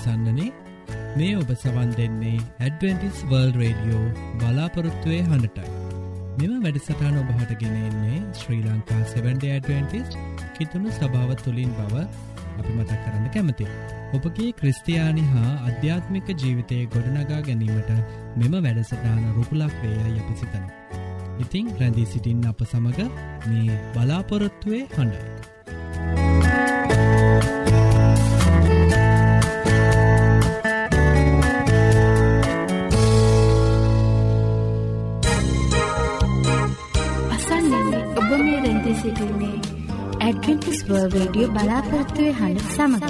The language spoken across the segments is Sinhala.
දෑපරසන්නනේ මේ ඔබ සවන් දෙන්නේ ඇඩවෙන්ටිස් වර්ල් රේඩියෝ බලාපොරොත්තුවය හඬටයි. මෙම වැඩසටාන ඔබහට ගෙනෙන්නේ ශ්‍රී ලංකා 70 ඇඩවෙන්ටිස් කිතුුණු සභාව තුළින් බව අපි මතක් කරන්න කැමති. ඔබගේ ක්‍රස්තියානි හා අධ්‍යාත්මික ජීවිතය ගොඩනගා ගැනීමට මෙම වැඩසටාන රුකුලක් වේයයි අපි සිතන. ඉතිං රැඳී සිටින් අප සමඟ මේ බලාපොරොත්තුවේ හඬයි. ඇඩවෙන්ටිස් වර්ල් රේඩියෝ බලාපොරොත්තුවය හඬ සමඟ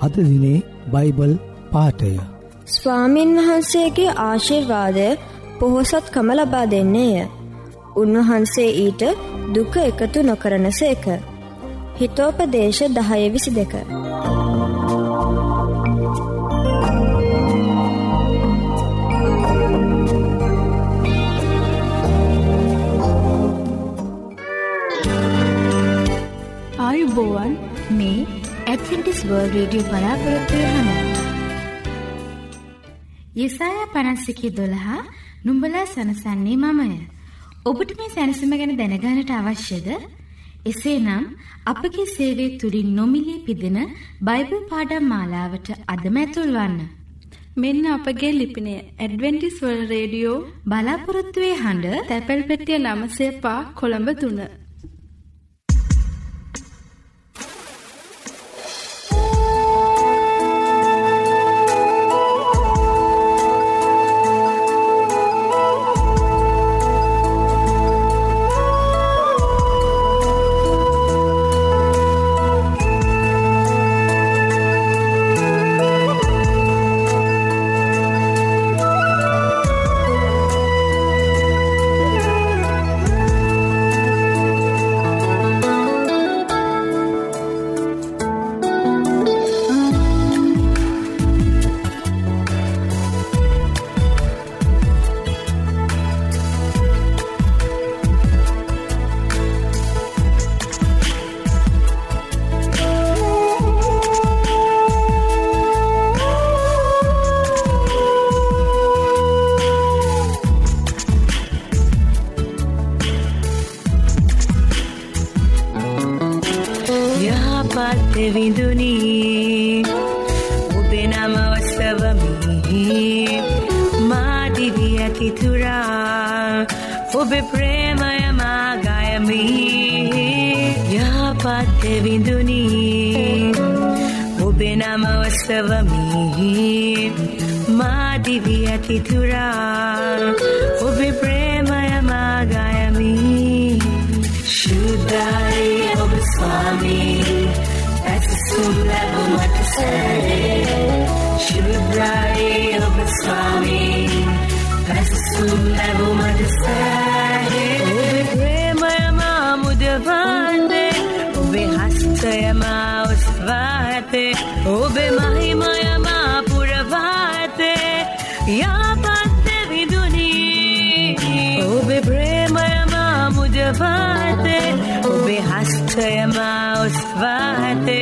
අද දිනේ බයිබල් පාටය ස්වාමින් වහන්සේගේ ආශිර්වාදය පොහොසත්කම ලබා දෙන්නේය. උන්වහන්සේ ඊට දුක එකතු නොකරන සේක. හිතෝපදේශ දහය විසි දෙක. ආයුබෝවන් මේ ඇඩවෙන්ටිස් වර්ල් රේඩියෝ බලාපොරොත්වය හඬ යෙසායා පනස්සිකි දොළහා නුම්ඹලා සනසන්නේ මමය. ඔබට මේ සැනසම ගැන දැනගානට අවශ්‍යද? එසේනම් අපගේ සේවය තුළින් නොමිලේ පිදෙන බයිබල් පාඩම් මාලාවට අදම ඇතුල්වන්න. මෙන්න අපගේ ලිපිනය ඇඩවෙන්ටිස් වල් රේඩියෝ බලාපොරොත්තුවේ හඬ තැපැල් පෙටිය නමසේ පා කොළඹ තුන්න. ඔබේ නම ඔස්සවමි මාදිවී ඇතිතුරා ඔබේ ප්‍රේමය මාගයමි යහපත් විඳුනී ඔබේ නම ඔස්සවමි මාදිවී ඇතිතුරා ඔබේ ප්‍රේමය මාගයමි Shudai of oh Swami, that's a level विद्याये उपस्वामी परसुन्दरो मदस्ताहे उभे प्रेमयमा मुदवाते उभे हस्तयमा उस्वाते उभे महिमयमा पुरवाते या पाते विदुनी उभे प्रेमयमा मुदवाते उभे हस्तयमा उस्वाते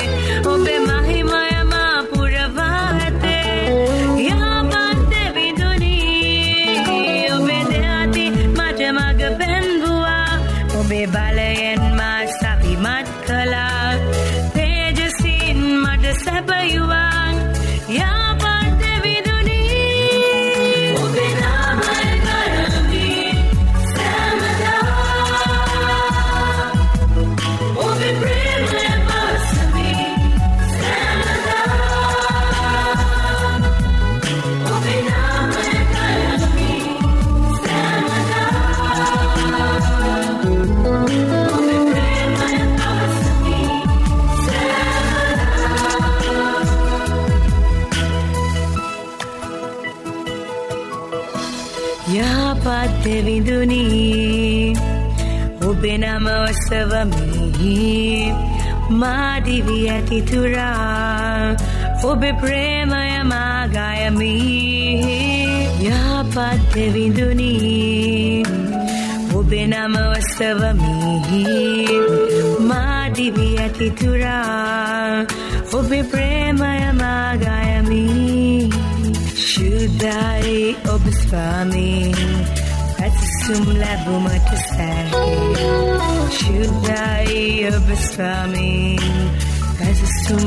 ඇතේ ඔබේ නම ඔස්සවමි මාදිවි ඇතිතුරා ඔබේ ප්‍රේමය මාගයමි. යහපත් විදුනී ඔබේ නම ඔස්සවමි මාදිවි ඇතිතුරා ඔබේ ප්‍රේමය මාගයමි. ශුද්ධයි ඔබ ස්වාමීන් ඇත්සුම් ලැබුමට සෑහේ ශුද්ධයි ඔබ ස්වාමීන් ඇත්සුම්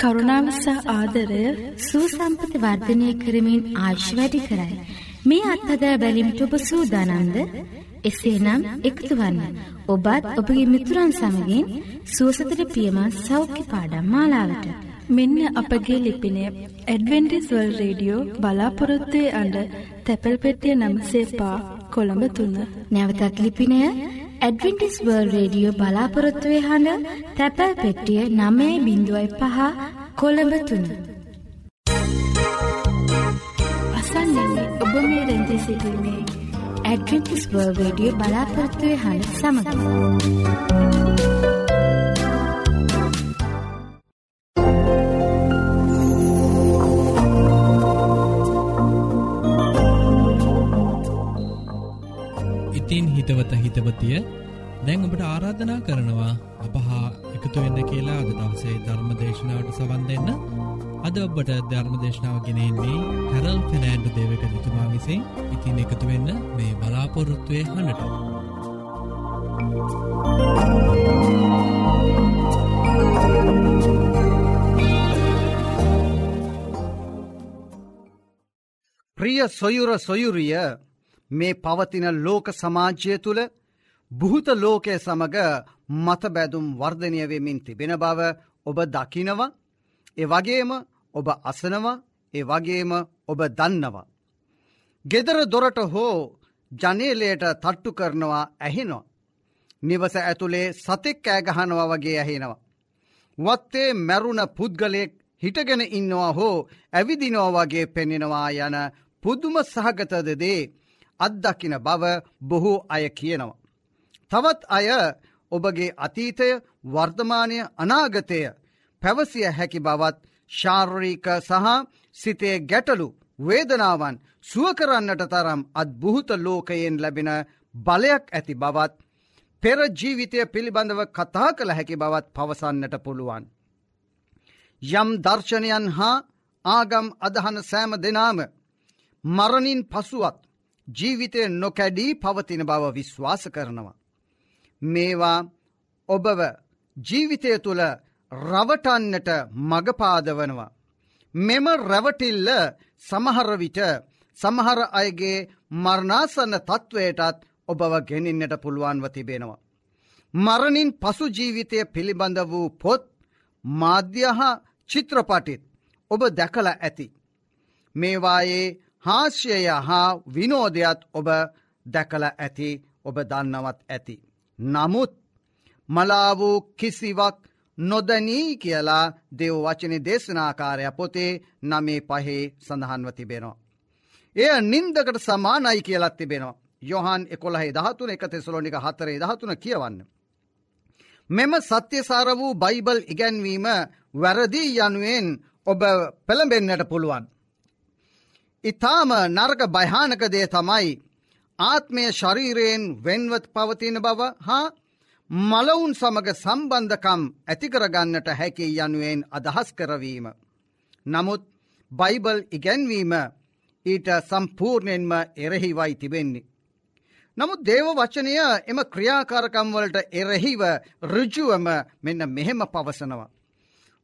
කරුණාව සහ ආදරය සූසම්පත වර්ධනය කරමින් ආශ් වැඩි කරයි. මේ අත්හදා බැලිමිට ඔබ සූදානන්ද එසේනම් එකතු වන්න. ඔබත් ඔබගේ මිතුරන් සමගින් සුවසතට පියමත් සෞඛ්‍ය පාඩම් මාලාවට. මෙන්න අපගේ ලිපිනය ඇඩවෙන්ටිස් වල් රේඩියෝ බලාපොරොත්තුවේ අඩ තැපැල් පෙටිය නමසේපා කොළඹ තුන්න. නැවතත් ලිපිනය ඇඩවින්ටිස් වර්ල් රේඩියෝ බලාපොරොත්තුවේ හඬ තැපැල් පෙට්ටිය නමේ බිඳුවයි පහ කොළඹ තුන. අසන්නන්නේ ඔබ මේ රැඳී සිටින්නේ ඇඩවින්ටිස් වර්ල් රේඩියෝ බලාපොරොත්තුවේ හඬ සමඟ. හිතවතිය දැන් ඔබට ආරාධනා කරනවා අප හා එකතු වෙන්න කියලා අද දවසේ ධර්ම දේශනාවට සවන් දෙන්න අද ඔබට ධර්ම දේශනාව ගෙනෙන්නේ හැරල් ෆෙනෑන්ඩු දේවක තුමා විසින් ඉතින් එකතු වෙන්න මේ බලාපොරොත්තුවය හඬට. ප්‍රිය සොයුර සොයුරිය මේ පවතින ලෝක සමාජ්‍යය තුළ බුහත ලෝකය සමඟ මතබැදුම් වර්ධනය වෙමින් තිබෙන බව ඔබ දකිනවා ඒ වගේම ඔබ අසනවා ඒ වගේම ඔබ දන්නවා. ගෙදර දොරට හෝ ජනේලයට තට්ටු කරනවා ඇහෙනවා. නිවස ඇතුළේ සතෙක් කෑගහනවා වගේ ඇහෙනවා. වත්තේ මැරුණ පුද්ගලයෙක් හිටගෙන ඉන්නවා හෝ ඇවිදිනෝ වගේ පෙනෙනවා යන පුදුම සහගතදදේ අත්දකින බව බොහෝ අය කියනවා. තවත් අය ඔබගේ අතීතය වර්තමානය අනාගතය පැවසිය හැකි බවත් ශාර්රීක සහ සිතේ ගැටලු වේදනාවන් සුවකරන්නට තරම් අත් බුහත ලෝකයෙන් ලැබෙන බලයක් ඇති බවත් පෙර ජීවිතය පිළිබඳව කතා කළ හැකි බවත් පවසන්නට පුළුවන්. යම් දර්ශනයන් හා ආගම් අදහන සෑම දෙනාම මරණින් පසුවත් ජීවිතය නොකැඩී පවතින බව විශ්වාස කරනවා. මේවා ඔබව ජීවිතය තුළ රවටන්නට මගපාදවනවා. මෙම රැවටිල්ල සමහරවිට සමහර අයගේ මරණාසන්න තත්ත්වයටත් ඔබව ගෙනින්නට පුළුවන්ව තිබෙනවා. මරණින් පසු ජීවිතය පිළිබඳ වූ පොත් මාධ්‍යහා චිත්‍රපටිත් ඔබ දැකල ඇති. මේවායේ හාස්‍යය හා විනෝධයත් ඔබ දැකල ඇති ඔබ දන්නවත් ඇති. නමුත් මලා වූ කිසිවක් නොදනී කියලා දෙව් වචන දේශනාකාරය පොතේ නමේ පහේ සඳහන්ව තිබෙනවා. එය නින්දකට සමානයි කියලත් තිබෙනවා. යොහන් එකොළහේ දහතුන එක තෙසලෝනික හතරේ දහතුන කියවන්න. මෙම සත්‍යසාර වූ බයිබල් ඉගැන්වීම වැරදිී යනුවෙන් ඔබ පෙළඹෙන්න්නට පුළුවන්. ඉතාම නර්ග භයහානක දේ තමයි ආත්මය ශරීරයෙන් වෙන්වත් පවතින බව හා මලවුන් සමග සම්බන්ධකම් ඇතිකරගන්නට හැකි යනුවෙන් අදහස් කරවීම. නමුත් බයිබල් ඉගැන්වීම ඊට සම්පූර්ණයෙන්ම එරෙහිවයි තිබෙන්නේ. නමුත් දේව වචනය එම ක්‍රියාකාරකම්වලට එරෙහිව රුජුවම මෙන්න මෙහෙම පවසනවා.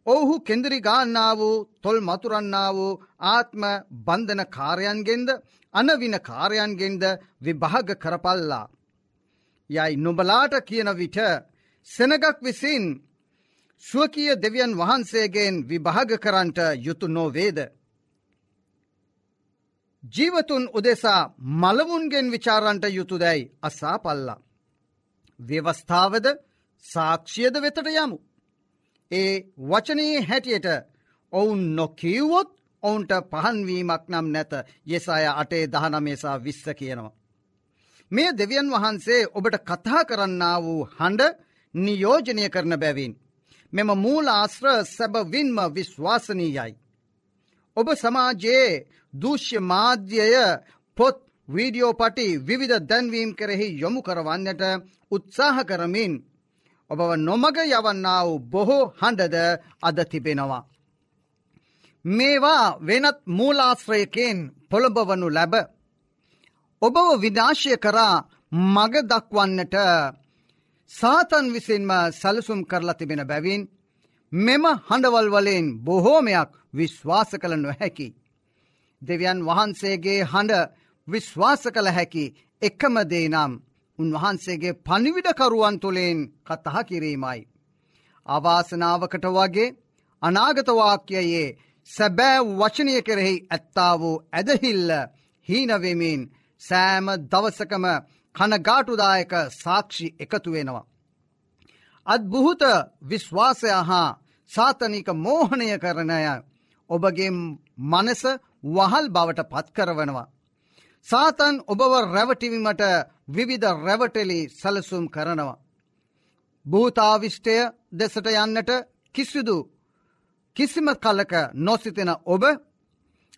ඔවුහු කෙන්දිරි ගාන්නා වූ තොල් මතුරන්නා වූ ආත්ම බන්ධන කාරයන්ගෙන්ද අනවින කාරයන්ගෙන්ද විභාග කරපල්ලා. යයි නොබලාට කියන විට සෙනගක් විසින් ස්වකීය දෙවියන් වහන්සේගෙන් විභාග කරන්ට යුතු නොවේද. ජීවතුන් උදෙසා මළවුන්ගෙන් විචාරන්ට යුතු දැයි අසා පල්ලා. ව්‍යවස්ථාවද සාක්ෂියද වෙතට යමු. ඒ වචනයේ හැටියට ඔවුන් නොකිව්වොත් ඔවුන්ට පහන්වීමක් නම් නැත යෙසාය අටේ දහනමේසා විස්ස කියනවා. මේ දෙවියන් වහන්සේ ඔබට කතා කරන්නා වූ හඬ නියෝජනය කරන බැවින්. මෙම මූල ආශ්‍ර සැබවින්ම විශ්වාසනීයයි. ඔබ සමාජයේ දෘශ්‍ය මාධ්‍යය පොත් වීඩියෝ පටි විවිධ දැන්වීම් කෙරෙහි යොමු කරවන්නට උත්සාහ කරමින් ඔබව නොමග යවන්නා වූ බොහෝ හඬද අද තිබෙනවා. මේවා වෙනත් මූලාශ්‍රයකෙන් පොළඹවනු ලැබ. ඔබව විනාශය කරා මග දක්වන්නට සාතන් විසින්ම සැලසුම් කරලා තිබෙන බැවින් මෙම හඬවල් වලින් බොහෝමයක් විශ්වාස කළ නොහැකි. දෙවියන් වහන්සේගේ හඬ විශ්වාස කළ හැකි එකමදේ නම් උන්වහන්සේගේ පනිවිඩකරුවන් තුළින් කතහ කිරීමයි. අවාසනාවකට වගේ අනාගතවාක්‍යයේ සැබෑ වචනය කෙරෙහි ඇත්තා වූ ඇදහිල්ල හීනවෙමින් සෑම දවසකම කනගාටුදායක සාක්ෂි එකතු වෙනවා. අත්බුහුත විශ්වාසය හා සාතනික මෝහණය කරණය ඔබගේ මනස වහල් බවට පත්කරවනවා. සාතන් ඔබව රැවටිවීමට විවිධ රැවටලි සැලසුම් කරනවා. භූතාවිෂ්ටය දෙසට යන්නට කිසිදු කිසිම කලක නොසිතෙන ඔබ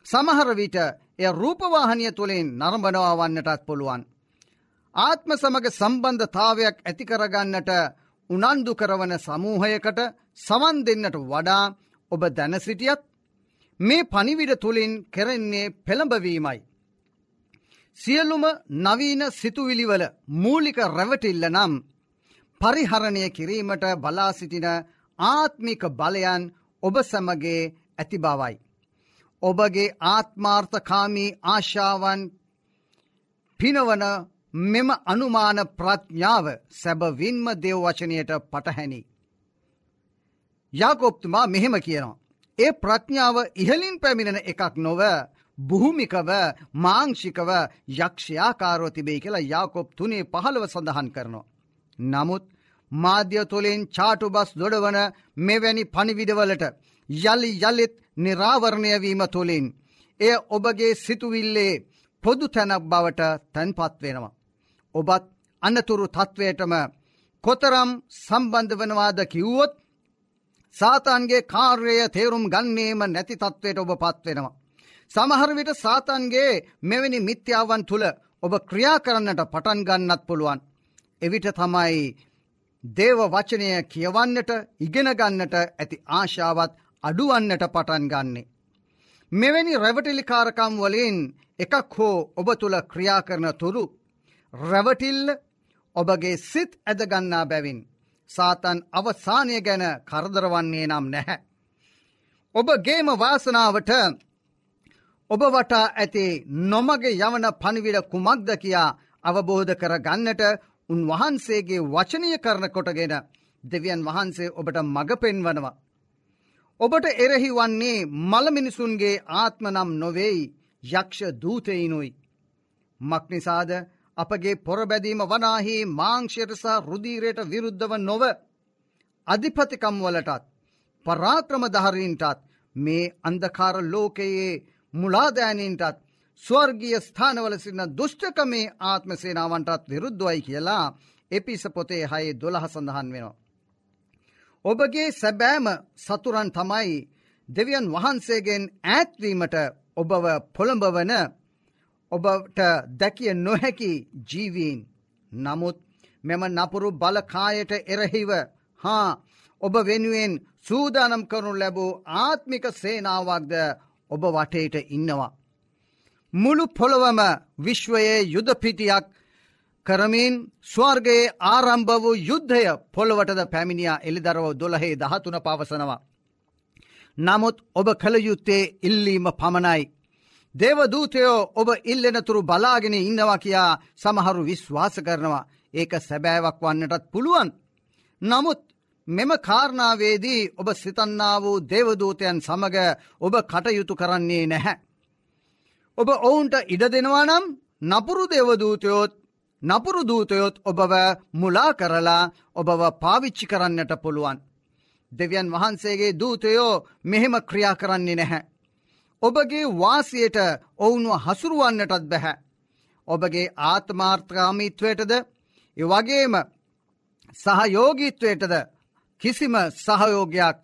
සමහර විට එය රූපවාහනය තුළින් නරඹනවා වන්නටත් පුළුවන්. ආත්ම සමග සම්බන්ධතාවයක් ඇතිකරගන්නට උනන්දු කරවන සමූහයකට සවන් දෙන්නට වඩා ඔබ දැනසිටියත් මේ පනිවිඩ තුළින් කෙරෙන්නේ පෙළඹවීමයි. සියලුම නවීන සිතුවිලිවල මූලික රැවටිල්ල නම් පරිහරණය කිරීමට බලා සිටින ආත්මික බලයන් ඔබ සැමගේ ඇති බවයි. ඔබගේ ආත්මාර්ථකාමී ආශාවන් පිනවන මෙම අනුමාන ප්‍රඥාව සැබවින්ම දෙව් වචනයට පටහැනි. යාකොප්තුමා මෙහෙම කියනවා. ඒ ප්‍රඥාව ඉහලින් පැමිණෙන එකක් නොව බුහුමිකව මාංෂිකව යක්ෂයාකාරෝ තිබේ කියලා යාකොප් තුනේ පහළව සඳහන් කරනවා. නමුත් මාධ්‍ය තුළින් චාටු බස් දොඩවන මෙවැනි පනිවිඩවලට යළි යළිත් නිරාවරණයවීම තුළින් එය ඔබගේ සිතුවිල්ලේ පොදු තැනක් බවට තැන්පත් වෙනවා. ඔබත් අනතුරු තත්ත්වයටම කොතරම් සම්බන්ධ වනවාද කිව්වොත් සාතන්ගේ කාර්යය තේරුම් ගන්නේම නැති තත්ත්වයට ඔබ පත්වෙනවා. සමහරවිට සාතන්ගේ මෙවැනි මිත්‍යාවන් තුළ ඔබ ක්‍රියා කරන්නට පටන් ගන්නත් පුළුවන්. එවිට තමයි දේව වචනය කියවන්නට ඉගෙනගන්නට ඇති ආශාවත් අඩුවන්නට පටන් ගන්නේ. මෙවැනි රැවටිලිකාරකම් වලින් එකක් හෝ ඔබ තුළ ක්‍රියා කරන තුරු රැවටිල්ල ඔබගේ සිත් ඇදගන්නා බැවින්. සාතන් අවසානය ගැන කරදරවන්නේ නම් නැහැ. ඔබගේම වාසනාවට ඔබ වටා ඇති නොමගේ යවන පනිවිඩ කුමක්ද කියා අවබෝධ කර ගන්නට උන්වහන්සේගේ වචනය කරන කොටගෙන දෙවියන් වහන්සේ ඔබට මඟ පෙන්වනවා. ඔබට එරෙහි වන්නේ මළමිනිසුන්ගේ ආත්ම නම් නොවෙයි යක්ෂ දූතයිනුයි. මක්නිසාද අපගේ පොරබැදීම වනාහි මාංක්ෂයට සහ රුදීරයට විරුද්ධව නොව අධිපතිකම් වලටත් පරාක්‍රම දහරීන්ටත් මේ අන්දකාර ලෝකයේ මුලාදෑනීන්ටත් ස්වර්ගිය ස්ථානවල සින්න දුෂ්ටකමේ ආත්මසේනාවන්ටත් විරුද්ධවයි කියලා එපිස පොතේ හයේ දොළහ සඳහන් වෙනවා. ඔබගේ සැබෑම සතුරන් තමයි දෙවියන් වහන්සේගෙන් ඈත්වීමට ඔබව පොළඹවන ඔබට දැකිය නොහැකි ජීවීන් නමුත් මෙම නපුරු බලකායට එරහිව හා ඔබ වෙනුවෙන් සූදානම් කරනු ලැබූ ආත්මික සේනාවක්ද ඔබ වටේට ඉන්නවා. මුළු පොළොවම විශ්වයේ යුදපිටියක් කරමින් ස්වර්ගයේ ආරම්භ වූ යුද්ධය පොළොවටද පැමිණියා එළිදරව දොළහේ දහතුන පවසනවා. නමුත් ඔබ කළයුත්තේ ඉල්ලීම පමණයි. දේවදූතයෝ ඔබ ඉල්ලෙනතුරු බලාගෙන ඉන්නවා කියා සමහරු විශ්වාස කරනවා. ඒක සැබෑවක් වන්නටත් පුළුවන්. නමුත් මෙම කාරණාවේදී ඔබ සිතන්නා වූ දේවදූතයන් සමඟ ඔබ කටයුතු කරන්නේ නැහැ. ඔබ ඔවුන්ට ඉඩ දෙනවා නම් නපුරු දේවදූතයොත් නපුරු දූතයොත් ඔබව මුලා කරලා ඔබව පාවිච්චි කරන්නට පුළුවන්. දෙවියන් වහන්සේගේ දූතයෝ මෙහෙම ක්‍රියා කරන්නේ නැහැ. ඔබගේ වාසියට ඔවුන්ව හසුරුවන්නටත් බැහැ. ඔබගේ ආත්මාර්ථකාමිත්වයටද වගේම සහයෝගීත්වයටද කිසිම සහයෝගයක්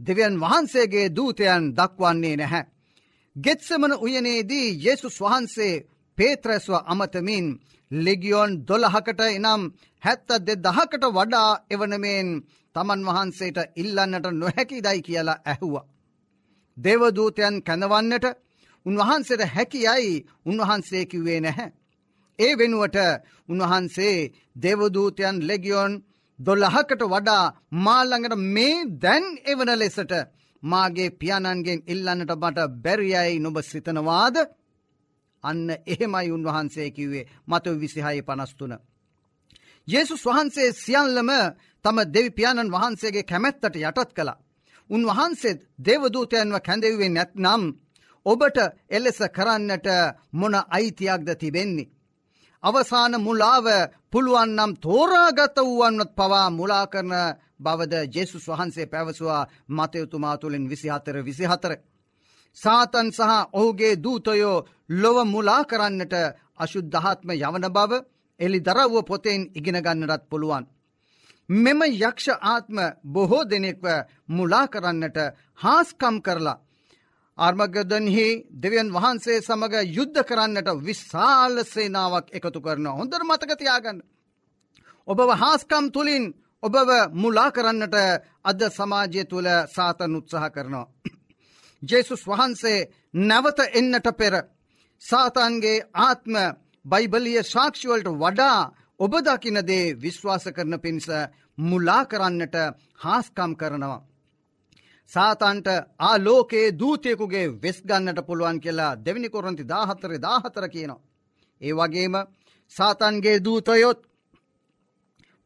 දෙවියන් වහන්සේගේ දූතයන් දක්වන්නේ නැහැ. ගෙත්සමන උයනේදී යෙසුස් වහන්සේ පේත්‍රැස්ව අමතමින් ලෙගියෝන් දොළහකට එනම් හැත්ත දෙ දහකට වඩා එවනමෙන් තමන් වහන්සේට ඉල්ලන්නට නොහැකි දයි කියලා ඇහුවා. දේවදූතයන් කැඳවන්නට උන්වහන්සේට හැකියයි උන්වහන්සේ කිව්වේ නැහැ. ඒ වෙනුවට උන්වහන්සේ දේවදූතයන් ලෙගියොන් දොල්ලහකට වඩා මාල්ළඟට මේ දැන් එවන ලෙසට මාගේ පියාණන්ගෙන් ඉල්ලන්නට මට බැරියයි නොබ සිතනවාද අන්න එහෙමයි උන්වහන්සේ කිව්වේ මත විසිහය පනස්තුන. යේසුස් වහන්සේ සියල්ලම තම දෙවි පියාණන් වහන්සේගේ කැමැත්තට යටත් කළා. උන්වහන්සේත් දේවදූතයන්ව කැඳෙවේ නැත්නම් ඔබට එලෙස කරන්නට මොන අයිතියක්ද තිබෙන්නේ. අවසාන මුලාව පුළුවන්නම් තෝරාගත වුවන්වත් පවා මුලා කරන බවද ජෙසුස් වහන්සේ පැවසවා මතයුතුමා තුළින් විසිහතර විසිහතර. සාතන් සහ ඔහුගේ දූතයෝ ලොව මුලා කරන්නට අශුද්ධහත්ම යවන බව එලි දරව්ව පොතෙන් ඉගෙනගන්නටත් පුළුවන්. මෙම යක්ෂ ආත්ම බොහෝ දෙනෙක්ව මුලා කරන්නට හාස්කම් කරලා අර්මගදන්හි දෙවියන් වහන්සේ සමඟ යුද්ධ කරන්නට විශාල සේනාවක් එකතු කරන හොඳර මතකතියාගන්න. ඔබව හාස්කම් තුළින් ඔබව මුලා කරන්නට අද සමාජය තුළ සාතන් උත්සාහ කරනවා. ජෙසුස් වහන්සේ නැවත එන්නට පෙර සාතන්ගේ ආත්ම බයිබලිය ශාක්ෂිවලට වඩා ඔබ දකිනදේ විශ්වාස කරන පිණිස මුලා කරන්නට හාස්කම් කරනවා. සාතන්ට ආලෝකයේ දූතයකුගේ වෙස් ගන්නට පුළුවන් කියලා දෙවිනි කොරන්ති දාහතර දාහතර කියනවා. ඒ වගේම සාතන්ගේ දූතයොත්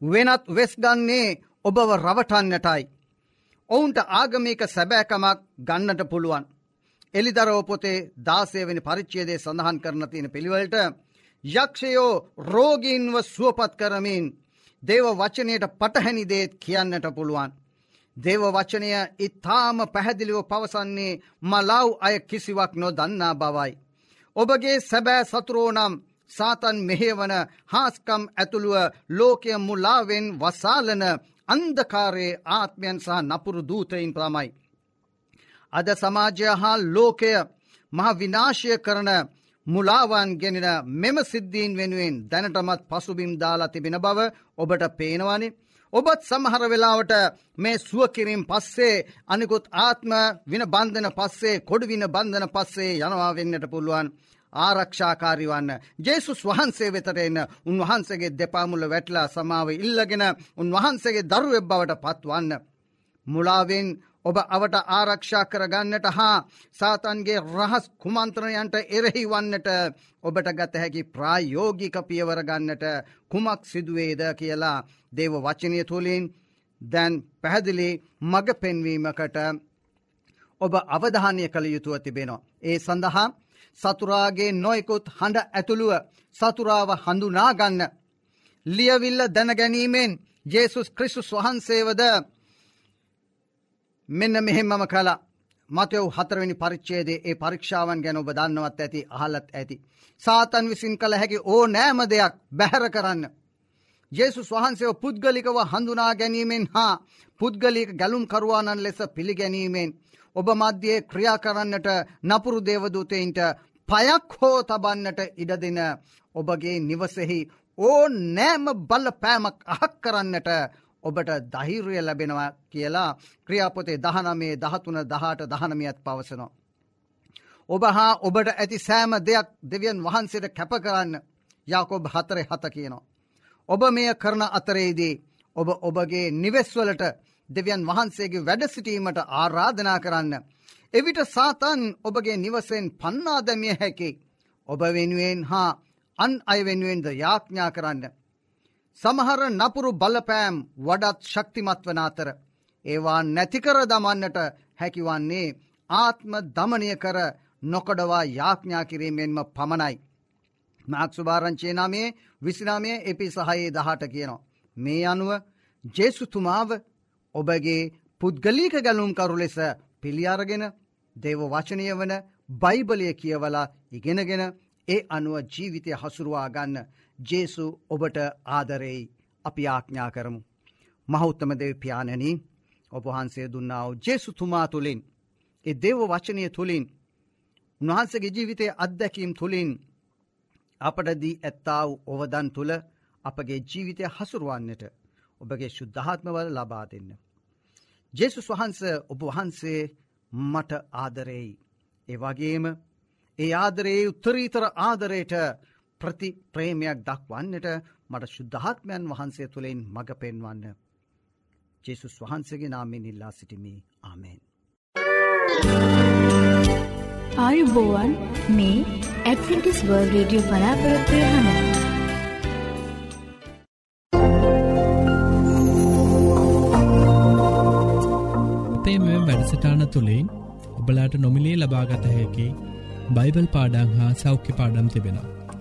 වෙනත් වෙස් ගන්නේ ඔබව රවටන්නටයි. ඔවුන්ට ආගමික සැබෑකමක් ගන්නට පුළුවන්. එලිදරෝ පොතේ දාසයවෙනි පරිච්චේදේ සඳහන් කරන තියෙන පිළිවලට යක්ෂයෝ රෝගීන්ව සුවපත් කරමින් දේව වචනයට පටහැනිදේත් කියන්නට පුළුවන්. දේව වචනය ඉතාම පැහැදිලිව පවසන්නේ මලව් අය කිසිවක් නො දන්නා බවයි. ඔබගේ සැබෑ සතුරෝනම් සාතන් මෙහේවන හාස්කම් ඇතුළුව ලෝකය මුලාවෙන් වසාලන අන්දකාරයේ ආත්මයන් සහ නපුරු දූතයින් ප්‍රමයි. අද සමාජය හා ලෝකය මහ විනාශය කරන මුලාවන් ගෙනෙන මෙම සිද්ධීන් වෙනුවෙන් දැනටමත් පසුබිම් දාලා තිබෙන බව ඔබට පේනවනි. ඔබත් සමහර වෙලාවට මේ සුවකිරින් පස්සේ අනිකුත් ආත්ම වින බන්ධන පස්සේ කොඩුවින බන්ධන පස්සේ යනවා වෙන්නට පුළුවන්. ආරක්ෂාකාරිවන්න ජේසුස් වහන්සේ වෙතට එන්න උන්වහන්සේගේ දෙපාමුල වැටලා සමාව ඉල්ලගෙන උන්වහන්සේගේ දරුවෙබ් බවට පත්වන්න. මුලාවෙන් ඔබ අවට ආරක්ෂා කරගන්නට හා සාතන්ගේ රහස් කුමන්ත්‍රණයන්ට එරෙහි වන්නට ඔබට ගත හැකි ප්‍රායෝගික පියවරගන්නට කුමක් සිදුවේද කියලා දේව වචනය තුළින් දැන් පැහැදිලි මග පෙන්වීමකට ඔබ අවධානය කළ යුතුව තිබෙනවා. ඒ සඳහා සතුරාගේ නොයකුත් හඬ ඇතුළුව සතුරාව හඳුනාගන්න. ලියවිල්ල දැනගැනීමෙන් ජේසුස් ක්‍රිස්තුස් වහන්සේවද මෙන්න මෙහෙම්මම කලා මතයව හතරවෙනි පරිච්චේදේ ඒ පරීක්ෂාවන් ගැන ඔබ දන්නවත් ඇති අහලත් ඇති. සාතන් විසින් කළ හැකි ඕ නෑම දෙයක් බැහැර කරන්න. ජේසුස් වහන්සේව පුද්ගලිකව හඳුනා ගැනීමෙන් හා පුද්ගලික ගැලුම් කරුවානන් ලෙස පිළිගැනීමෙන් ඔබ මධ්‍යයේ ක්‍රියා කරන්නට නපුරු දේවදූතයින්ට පයක් හෝ තබන්නට ඉඩදෙන ඔබගේ නිවසෙහි ඕ නෑම බල්ල පෑමක් අහක් කරන්නට ඔබට දහිරය ලැබෙනවා කියලා ක්‍රියාපොතේ දහනමේ දහතුන දහට දහනමියත් පවසනවා. ඔබ හා ඔබට ඇති සෑම දෙයක් දෙවියන් වහන්සේට කැප කරන්න යකොබ හතරෙ හත කියනවා. ඔබ මෙය කරන අතරේදී ඔබ ඔබගේ නිවෙස්වලට දෙවියන් වහන්සේගේ වැඩ සිටීමට ආරාධනා කරන්න. එවිට සාතන් ඔබගේ නිවසෙන් පන්නාදමිය හැකි ඔබ වෙනුවෙන් හා අන් අය වෙනුවෙන්ද යාඥා කරන්න. සමහර නපුරු බලපෑම් වඩත් ශක්තිමත් වන අතර. ඒවා නැතිකර දමන්නට හැකිවන්නේ ආත්ම දමනය කර නොකඩවා යාඥා කිරීමෙන්ම පමණයි. මාක්සුභාරංචේ නාමේ විසිනාමය එපි සහයේ දහට කියනවා. මේ අනුව ජේසුතුමාව ඔබගේ පුද්ගලීක ගැලුම්කරු ලෙස පිළියාරගෙන දේව වචනය වන බයිබලය කියවලා ඉගෙනගෙන ඒ අනුව ජීවිතය හසුරුවා ගන්න ජේසු ඔබට ආදරෙයි අපි ආඥා කරමු. මහෞත්තම දෙව ප්‍යානනී ඔබහන්සේ දුන්නාව ජේසුතුමා තුළින් ඒ දේව වචනය තුළින් උන්වහන්සගේ ජීවිතය අත්දැකීම් තුළින් අපටදී ඇත්තාව ඔවදන් තුළ අපගේ ජීවිතය හසුරුවන්නට ඔබගේ ශුද්ධාත්මවල ලබා දෙන්න. ජෙසුස් වහන්ස ඔබ වහන්සේ මට ආදරෙයි. ඒ වගේම ඒ ආදරයේ උත්තරීතර ආදරයට ප්‍රති ප්‍රේමයක් දක්වන්නට මට ශුද්ධාත්මයන් වහන්සේ තුළින් මඟ පෙන්වන්න. ජෙසුස් වහන්සේගේ නාමෙන් ඉල්ලා සිටිමි ආමෙන්. ආයුබෝවන් මේ ඇඩ්විටිස් වර්ල් රේඩියෝ බලාපොරොත්වය හන. වැඩසටාන තුළින් ඔබලාට නොමිලේ ලබාගත හැකි බයිබල් පාඩං හා සෞඛ්‍ය පාඩම් තිබෙනවා.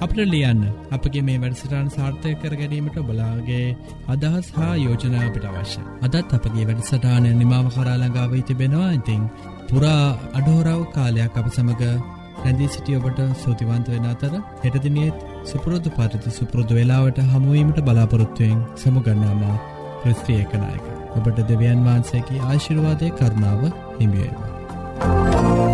අපට ලියන්න. අපගේ මේ වැඩසටාන් සාර්ථය කර ගැනීමට බලාගේ අදහස් හා යෝජනා අපිට අවශ්‍ය අදත් අපගේ වැඩසටානය නිමාව කරාලඟාව තිබෙනවා ඉතිං පුරා අඩහෝරාව කාලයක් අප සමඟ ඇැදිී සිටිය ඔබට සෝතිවන්ත වෙන අතර හෙටදිනියත් සුපුරොදු පරිති සුපුරොදු වෙලාවට හමුවීමට බලාපොරොත්තුවයෙන් සමුගන්නාමා ප්‍රස්ත්‍රියකනායක ඔබට දෙවියන් වහන්සේකි ආශිර්වාදය කරුණාව හිමියේවා.